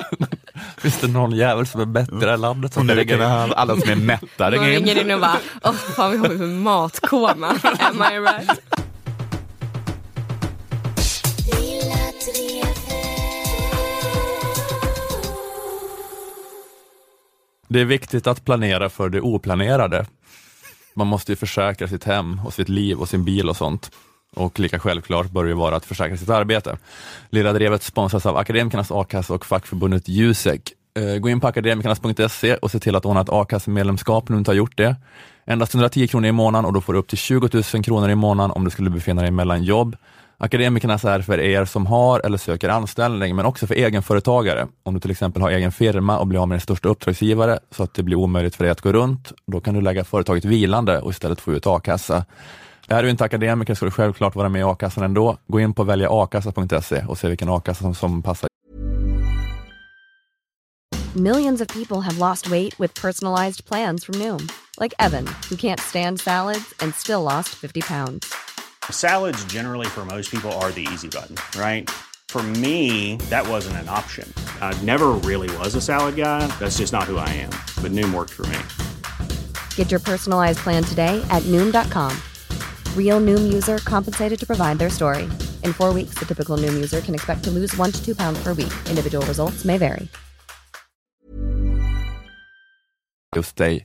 Finns det någon jävel som är bättre i landet? Som nu kan alla som är mätta ringa in. ringer in och bara, åh, vad har vi för matkoma? Am I right? Det är viktigt att planera för det oplanerade. Man måste ju försäkra sitt hem och sitt liv och sin bil och sånt. Och lika självklart bör det vara att försäkra sitt arbete. Lilla Drevet sponsras av Akademikernas a-kassa och fackförbundet Jusek. Eh, gå in på akademikernas.se och se till att ordna ett a-kassemedlemskap om du inte har gjort det. Endast 110 kronor i månaden och då får du upp till 20 000 kronor i månaden om du skulle befinna dig mellan jobb. Akademikernas är för er som har eller söker anställning, men också för egenföretagare. Om du till exempel har egen firma och blir av med din största uppdragsgivare så att det blir omöjligt för dig att gå runt, då kan du lägga företaget vilande och istället få ut a-kassa. Är du inte akademiker ska du självklart vara med i a-kassan ändå. Gå in på väljaakassa.se och se vilken a-kassa som, som passar. Millions of people have lost weight with personalized plans from Noom. Like Evan, who can't stand salads and still lost 50 pounds. Salads generally for most people are the easy button, right? For me, that wasn't an option. I never really was a salad guy. That's just not who I am. But Noom worked for me. Get your personalized plan today at Noom.com. Real Noom user compensated to provide their story. In four weeks, the typical Noom user can expect to lose one to two pounds per week. Individual results may vary. Just dig.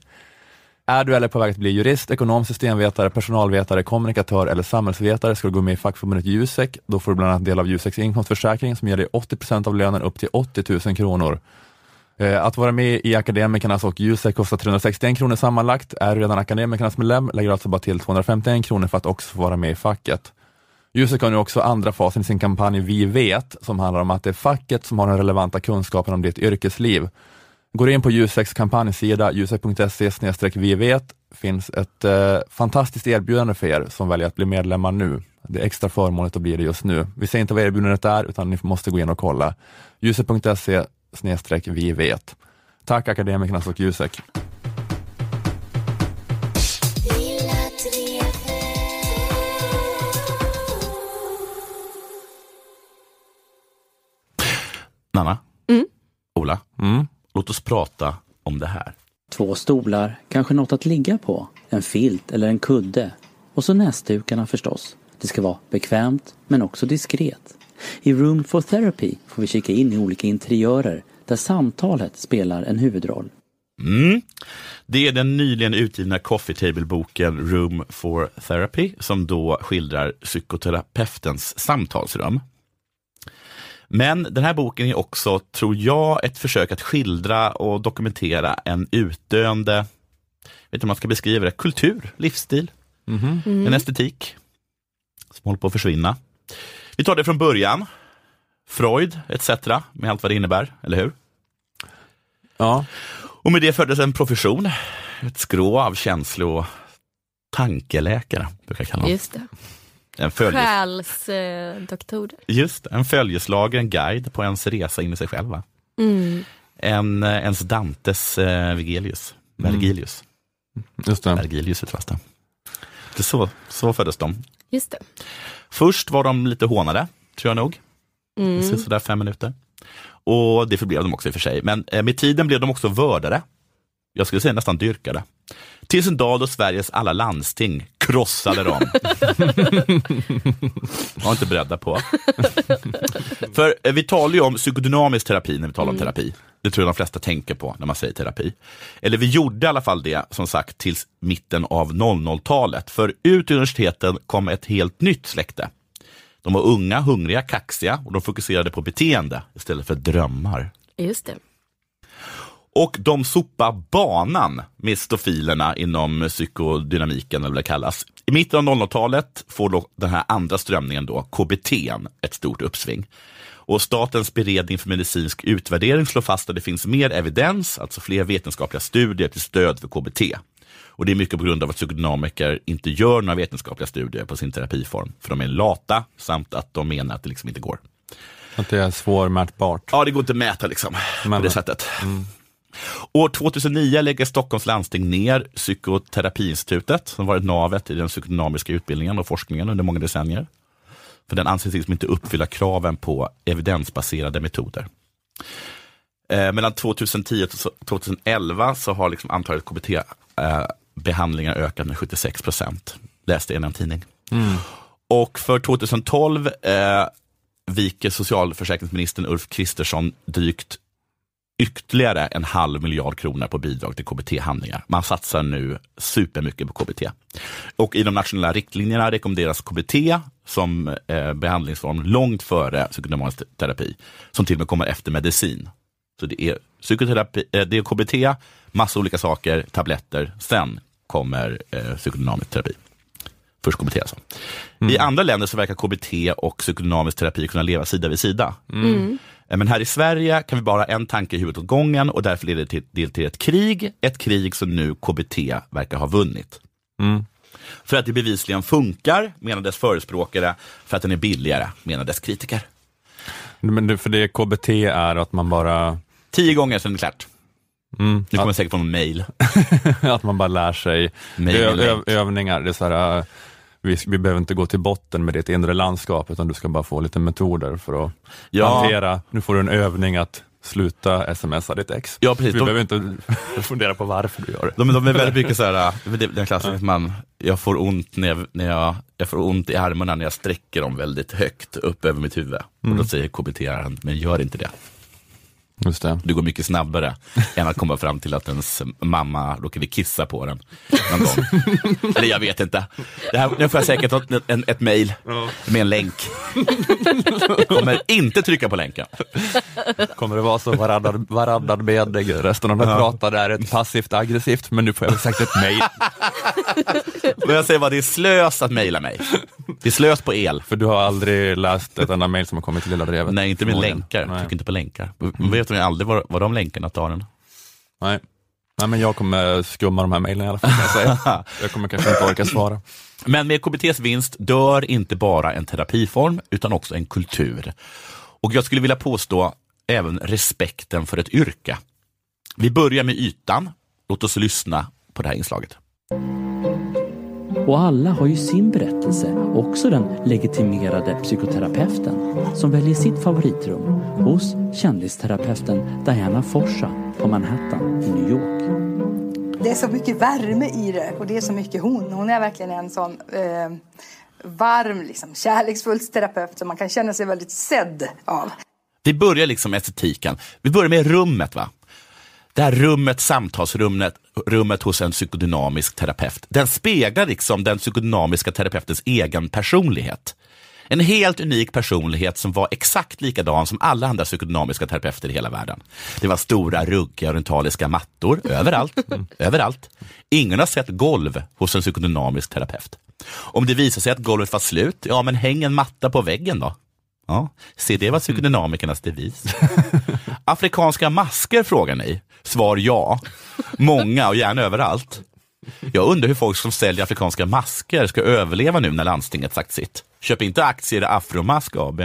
Är du eller på väg att bli jurist, ekonom, systemvetare, personalvetare, kommunikatör eller samhällsvetare ska du gå med i fackförbundet Jusek. Då får du bland annat del av Juseks inkomstförsäkring som ger dig 80% av lönen upp till 80 000 kronor. Eh, att vara med i Akademikernas och Jusek kostar 361 kronor sammanlagt. Är du redan Akademikernas medlem lägger du alltså bara till 251 kronor för att också få vara med i facket. Jusek har nu också andra fasen i sin kampanj Vi vet, som handlar om att det är facket som har den relevanta kunskapen om ditt yrkesliv. Går in på Juseks kampanjsida, jusek.se vi vet, finns ett eh, fantastiskt erbjudande för er som väljer att bli medlemmar nu. Det är extra förmånligt att bli det just nu. Vi säger inte vad erbjudandet är, utan ni måste gå in och kolla. Jusek.se snedstreck vi vet. Tack Akademikernas och Jusek. Nanna, mm. Ola, mm. låt oss prata om det här. Två stolar, kanske något att ligga på, en filt eller en kudde. Och så näsdukarna förstås. Det ska vara bekvämt men också diskret. I Room for Therapy får vi kika in i olika interiörer där samtalet spelar en huvudroll. Mm. Det är den nyligen utgivna Coffee Table-boken Room for Therapy som då skildrar psykoterapeutens samtalsrum. Men den här boken är också, tror jag, ett försök att skildra och dokumentera en utdöende, vet inte om man ska beskriva det, kultur, livsstil, mm -hmm. en estetik som håller på att försvinna. Vi tar det från början. Freud etc. med allt vad det innebär, eller hur? Ja. Och med det föddes en profession, ett skrå av känslo och tankeläkare, brukar jag kalla dem. Just det. En följes... Själsdoktor. Just en följeslager, en guide på ens resa in i sig själv. Mm. En, eh, ens Dantes eh, Vigelius, Vergilius. Mm. Just det. Vergilius det så, så föddes de. Just det. Först var de lite hånade, tror jag nog. Mm. Sådär fem minuter. Och det förblev de också i och för sig. Men eh, med tiden blev de också vördade. Jag skulle säga nästan dyrkade. Tills en dag då Sveriges alla landsting krossade dem. var inte beredda på. För eh, vi talar ju om psykodynamisk terapi när vi talar om mm. terapi. Det tror jag de flesta tänker på när man säger terapi. Eller vi gjorde i alla fall det, som sagt, tills mitten av 00-talet. För ut ur universiteten kom ett helt nytt släkte. De var unga, hungriga, kaxiga och de fokuserade på beteende istället för drömmar. Just det. Och de sopar banan med stofilerna inom psykodynamiken, eller vad det kallas, I mitten av 00-talet får då den här andra strömningen, då, KBT, ett stort uppsving. Och Statens beredning för medicinsk utvärdering slår fast att det finns mer evidens, alltså fler vetenskapliga studier till stöd för KBT. Och det är mycket på grund av att psykodynamiker inte gör några vetenskapliga studier på sin terapiform, för de är lata samt att de menar att det liksom inte går. Att det är svårmätbart? Ja, det går inte att mäta liksom, Men, på det sättet. Mm. År 2009 lägger Stockholms landsting ner Psykoterapiinstitutet som varit navet i den psykodynamiska utbildningen och forskningen under många decennier. För den anses liksom inte uppfylla kraven på evidensbaserade metoder. Eh, mellan 2010 och 2011 så har liksom antalet KBT-behandlingar eh, ökat med 76 procent. Läste i en tidning. Mm. Och för 2012 eh, viker socialförsäkringsministern Ulf Kristersson drygt ytterligare en halv miljard kronor på bidrag till KBT-handlingar. Man satsar nu supermycket på KBT. Och i de nationella riktlinjerna rekommenderas KBT som eh, behandlingsform långt före psykodynamisk terapi, som till och med kommer efter medicin. Så det är, psykoterapi, eh, det är KBT, massa olika saker, tabletter, sen kommer eh, psykodynamisk terapi. Först KBT alltså. Mm. I andra länder så verkar KBT och psykodynamisk terapi kunna leva sida vid sida. Mm. Eh, men här i Sverige kan vi bara ha en tanke i huvudet åt gången och därför leder det till, till, till ett krig. Ett krig som nu KBT verkar ha vunnit. Mm. För att det bevisligen funkar, menar dess förespråkare, för att den är billigare, menar dess kritiker. Men för det KBT är att man bara... Tio gånger sen är det klart. Mm, nu kommer att... säkert få en mail. att man bara lär sig ö- övningar. Det är så här, vi, vi behöver inte gå till botten med ditt inre landskap, utan du ska bara få lite metoder för att ja. hantera. Nu får du en övning att sluta smsa ditt ex. Ja, precis. Vi de, behöver inte fundera på varför du gör det. De, de är väldigt mycket så här, den klassiska man, jag får ont när jag, när jag, jag får ont i armarna när jag sträcker dem väldigt högt upp över mitt huvud. Mm. Och då mm. säger KBT, men gör inte det. Just det. det går mycket snabbare än att komma fram till att ens mamma råkade kissa på den någon gång. Eller jag vet inte. Det här, nu får jag säkert ett, en, ett mejl med en länk. Jag kommer inte trycka på länken. Kommer det vara så varannan, varannan mening resten av ja. pratar är ett passivt aggressivt, men nu får jag säkert ett mejl. Men jag säger bara, det är slös att mejla mig. Det är slös på el. För du har aldrig läst ett enda mejl som har kommit till Lilla Drevet? Nej, inte med länkar. Jag trycker inte på länkar. Vet ni aldrig var, var de länkarna tar den. Nej. Nej, men jag kommer skumma de här mejlen i alla fall. Kan jag, säga. jag kommer kanske inte orka svara. Men med KBTs vinst dör inte bara en terapiform utan också en kultur. Och jag skulle vilja påstå även respekten för ett yrke. Vi börjar med ytan. Låt oss lyssna på det här inslaget. Och alla har ju sin berättelse, också den legitimerade psykoterapeuten som väljer sitt favoritrum hos kändisterapeuten Diana Forsa på Manhattan i New York. Det är så mycket värme i det och det är så mycket hon. Hon är verkligen en sån eh, varm, liksom, kärleksfull terapeut som man kan känna sig väldigt sedd av. Vi börjar liksom med estetiken. Vi börjar med rummet. va? Det här rummet, samtalsrummet rummet hos en psykodynamisk terapeut, den speglar liksom den psykodynamiska terapeutens egen personlighet. En helt unik personlighet som var exakt likadan som alla andra psykodynamiska terapeuter i hela världen. Det var stora, ruggiga orientaliska mattor överallt. Mm. överallt. Ingen har sett golv hos en psykodynamisk terapeut. Om det visar sig att golvet var slut, ja men häng en matta på väggen då. Ja, se det var psykodynamikernas devis. Afrikanska masker frågar ni. Svar ja. Många och gärna överallt. Jag undrar hur folk som säljer afrikanska masker ska överleva nu när landstinget sagt sitt. Köp inte aktier i Afromask AB.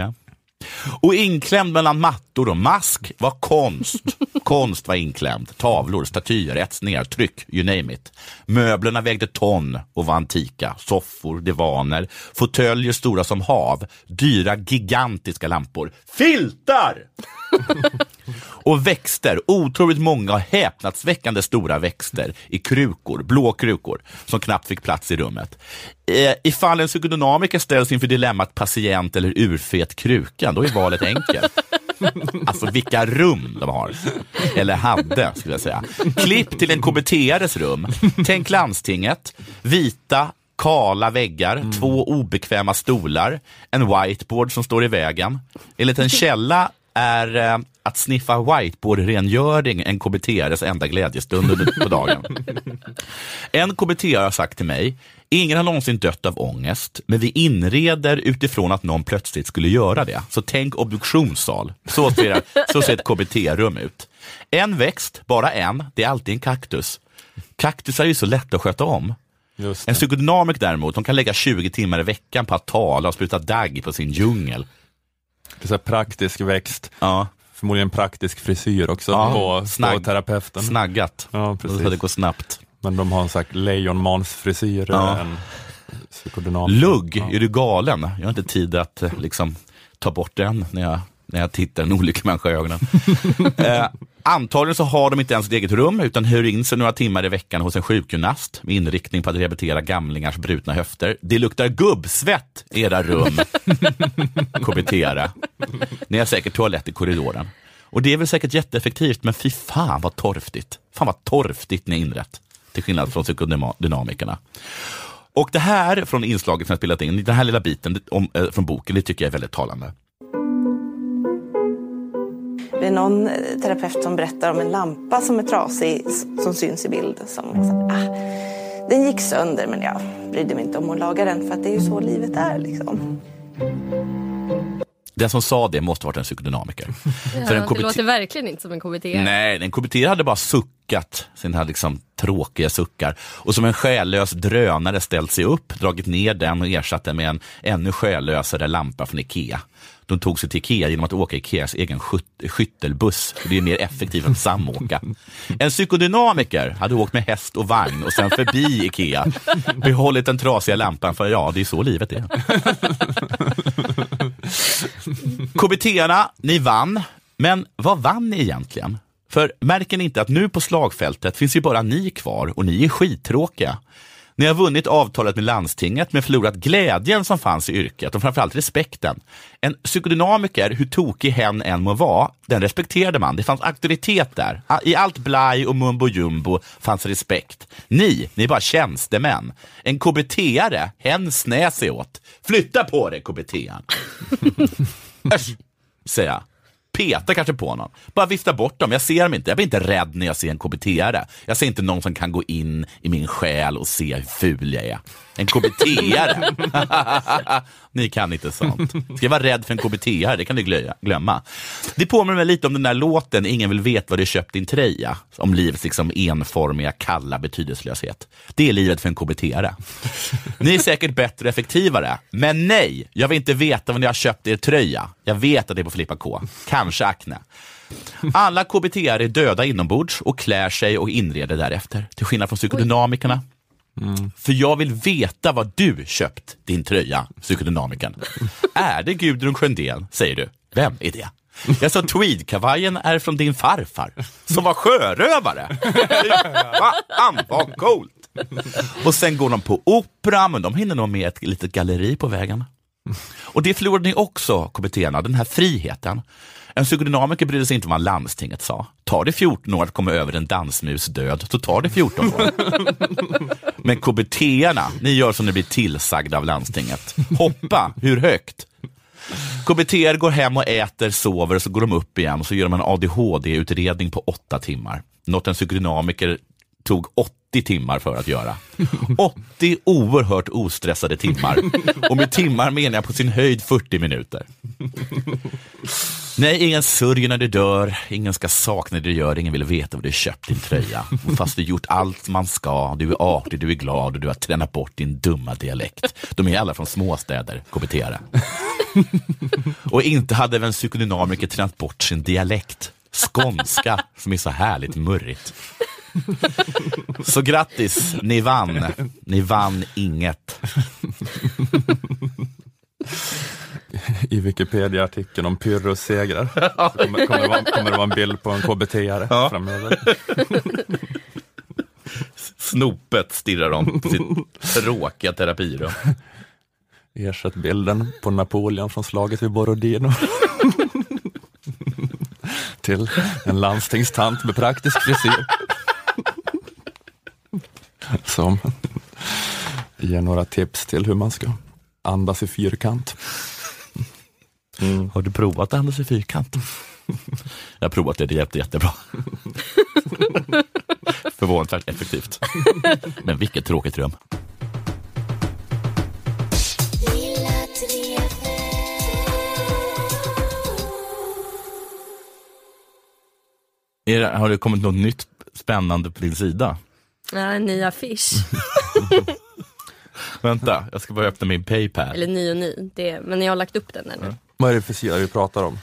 Och inklämd mellan mattor och mask var konst. konst var inklämd. Tavlor, statyer, etsningar, tryck, you name it. Möblerna vägde ton och var antika. Soffor, divaner, fåtöljer stora som hav, dyra gigantiska lampor. Filtar! Och växter, otroligt många häpnadsväckande stora växter i krukor, blå krukor, som knappt fick plats i rummet. Eh, ifall en psykodynamiker ställs inför dilemmat patient eller urfet kruka, då är valet enkelt. Alltså vilka rum de har. Eller hade, skulle jag säga. Klipp till en KBT-ares rum. Tänk landstinget, vita, kala väggar, mm. två obekväma stolar, en whiteboard som står i vägen. En källa är eh, att sniffa whiteboard-rengöring en KBT-ares enda glädjestund på dagen. En KBT har sagt till mig, Ingen har någonsin dött av ångest, men vi inreder utifrån att någon plötsligt skulle göra det. Så tänk obduktionssal. Så ser, så ser ett KBT-rum ut. En växt, bara en, det är alltid en kaktus. Kaktusar är ju så lätta att sköta om. En psykodynamik däremot, de kan lägga 20 timmar i veckan på att tala och spruta dagg på sin djungel. Det är så praktisk växt. Ja. Förmodligen praktisk frisyr också ja, på, snagg, på terapeuten. Snaggat, ja, precis. så det går snabbt. Men de har en sagt lejonmansfrisyr. Ja. Lugg, ja. är du galen? Jag har inte tid att eh, liksom, ta bort den när jag, när jag tittar en olycklig människa i ögonen. eh, antagligen så har de inte ens ett eget rum utan hyr in sig några timmar i veckan hos en sjukgymnast med inriktning på att rehabilitera gamlingars brutna höfter. Det luktar gubbsvett i era rum, kbt Ni har säkert toalett i korridoren. Och det är väl säkert jätteeffektivt, men fy fan vad torftigt. Fan vad torftigt ni inrett till skillnad från psykodynamikerna. Och det här från inslaget som jag spelat in, den här lilla biten om, äh, från boken, det tycker jag är väldigt talande. Det är någon eh, terapeut som berättar om en lampa som är trasig som syns i bild. Som ah, den gick sönder men jag brydde mig inte om att laga den för att det är ju så livet är. Liksom. Den som sa det måste ha varit en psykodynamiker. Ja, För en KBT... Det låter verkligen inte som en KBT. Nej, en KBT hade bara suckat sina liksom tråkiga suckar och som en själlös drönare ställt sig upp, dragit ner den och ersatt den med en ännu själlösare lampa från Ikea. De tog sig till Ikea genom att åka Ikeas egen skyttelbuss. Det är mer effektivt att samåka. En psykodynamiker hade åkt med häst och vagn och sen förbi Ikea. Behållit den trasiga lampan för ja, det är så livet är. KBT-arna, ni vann. Men vad vann ni egentligen? För märker ni inte att nu på slagfältet finns ju bara ni kvar och ni är skittråkiga. Ni har vunnit avtalet med landstinget men förlorat glädjen som fanns i yrket och framförallt respekten. En psykodynamiker, hur tokig hen än må vara, den respekterade man. Det fanns auktoritet där. I allt blaj och mumbo jumbo fanns respekt. Ni, ni är bara tjänstemän. En KBT-are, hen snä sig åt. Flytta på dig KBT-aren. säger jag peta kanske på någon. Bara vifta bort dem. Jag ser dem inte. Jag blir inte rädd när jag ser en KBT-are. Jag ser inte någon som kan gå in i min själ och se hur ful jag är. En KBT-are. Ni kan inte sånt. Ska jag vara rädd för en KBT-are? Det kan du glömma. Det påminner mig lite om den där låten Ingen vill veta vad du köpt din tröja. Om livets liksom enformiga, kalla betydelselöshet. Det är livet för en KBT-are. Ni är säkert bättre och effektivare. Men nej, jag vill inte veta vad ni har köpt er tröja. Jag vet att det är på Filippa K. Kanske Acne. Alla KBT är döda inombords och klär sig och inreder därefter. Till skillnad från psykodynamikerna Mm. För jag vill veta vad du köpt din tröja, psykodynamikern. är det Gudrun Sjöndén, säger du? Vem är det? Jag sa tweedkavajen är från din farfar, som var sjörövare. Fan vad coolt! Och sen går de på opera, men de hinner nog med ett litet galleri på vägen. Och det förlorade ni också, KBT, den här friheten. En psykodynamiker brydde sig inte om vad landstinget sa. Tar det 14 år att komma över en dansmus död, så tar det 14 år. Men KBT-arna, ni gör som ni blir tillsagda av landstinget. Hoppa, hur högt? KBT går hem och äter, sover så går de upp igen och så gör de en ADHD-utredning på åtta timmar. Något en psykodynamiker tog 80 timmar för att göra. 80 oerhört ostressade timmar. Och med timmar menar jag på sin höjd 40 minuter. Nej, ingen sörjer när du dör, ingen ska sakna det du gör, ingen vill veta vad du köpt din tröja. Fast du gjort allt man ska, du är artig, du är glad och du har tränat bort din dumma dialekt. De är alla från småstäder, kbt -are. Och inte hade väl en psykodynamiker tränat bort sin dialekt. Skånska, som är så härligt murrigt. Så grattis, ni vann. Ni vann inget. I Wikipedia-artikeln om Pyrrhus segrar kommer, kommer, det vara, kommer det vara en bild på en KBT-are ja. framöver. Snopet stirrar om på sitt tråkiga terapirum. Ersätt bilden på Napoleon från slaget vid Borodino. Till en landstingstant med praktisk frisyr som ger några tips till hur man ska andas i fyrkant. Mm. Har du provat att andas i fyrkant? Jag har provat det, det hjälpte jättebra. Förvånansvärt effektivt. Men vilket tråkigt rum. Det, har det kommit något nytt spännande på din sida? Nej, en ny affisch. Vänta, jag ska bara öppna min Paypal. Eller ny och ny, det, men jag har lagt upp den där nu. Vad är det för sida vi pratar om?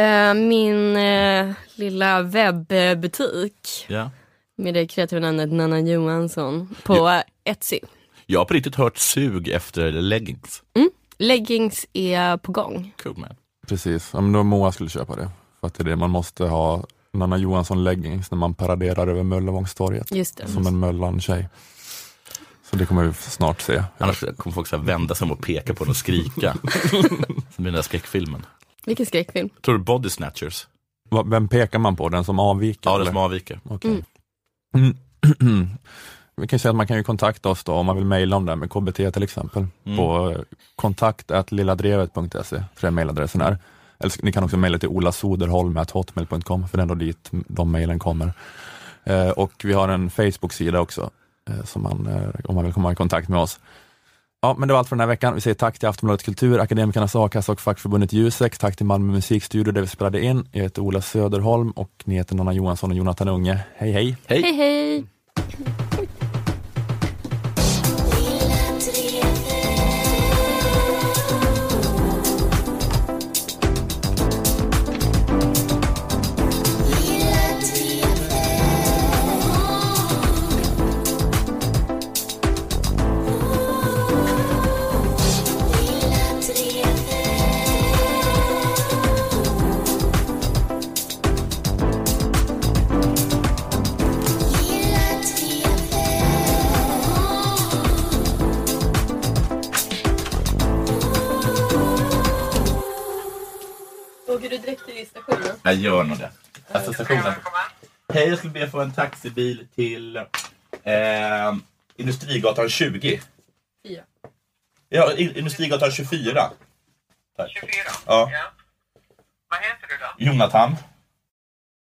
Uh, min uh, lilla webbutik. Ja. Med det kreativa namnet Nanna Johansson på ja. Etsy. Jag har på riktigt hört sug efter leggings. Mm. Leggings är på gång. Cool man. Precis, om då Moa skulle köpa det. För att det är det man måste ha Nanna Johansson leggings när man paraderar över Möllevångstorget. Just det. Som en Möllan-tjej. Så det kommer vi snart se. Annars kommer folk så vända sig om och peka på den och skrika. Som i den där skräckfilmen. Vilken skräckfilm? Tror du Body Snatchers? Vem pekar man på? Den som avviker? Ja, den som avviker. Okay. Mm. Vi kan säga att man kan ju kontakta oss då om man vill mejla om det här med KBT till exempel mm. på kontakt.lilladrevet.se, tror jag mejladressen är. Eller ni kan också mejla till olasoderholm.hotmail.com för det är ändå dit de mejlen kommer. Eh, och vi har en Facebook-sida också eh, som man, eh, om man vill komma i kontakt med oss. Ja, men det var allt för den här veckan. Vi säger tack till Aftonbladet Kultur, Akademikernas A-kassa och fackförbundet Jusek. Tack till Malmö musikstudio där vi spelade in. Jag heter Ola Söderholm och ni heter Nanna Johansson och Jonathan Unge. Hej hej! Hej hej! hej. Jag gör nog det. Stationen. Hej, jag skulle be få en taxibil till eh, Industrigatan 20. 4. Ja, Industrigatan 24. Tack. 24? Ja. ja. Vad heter du då? Jonathan.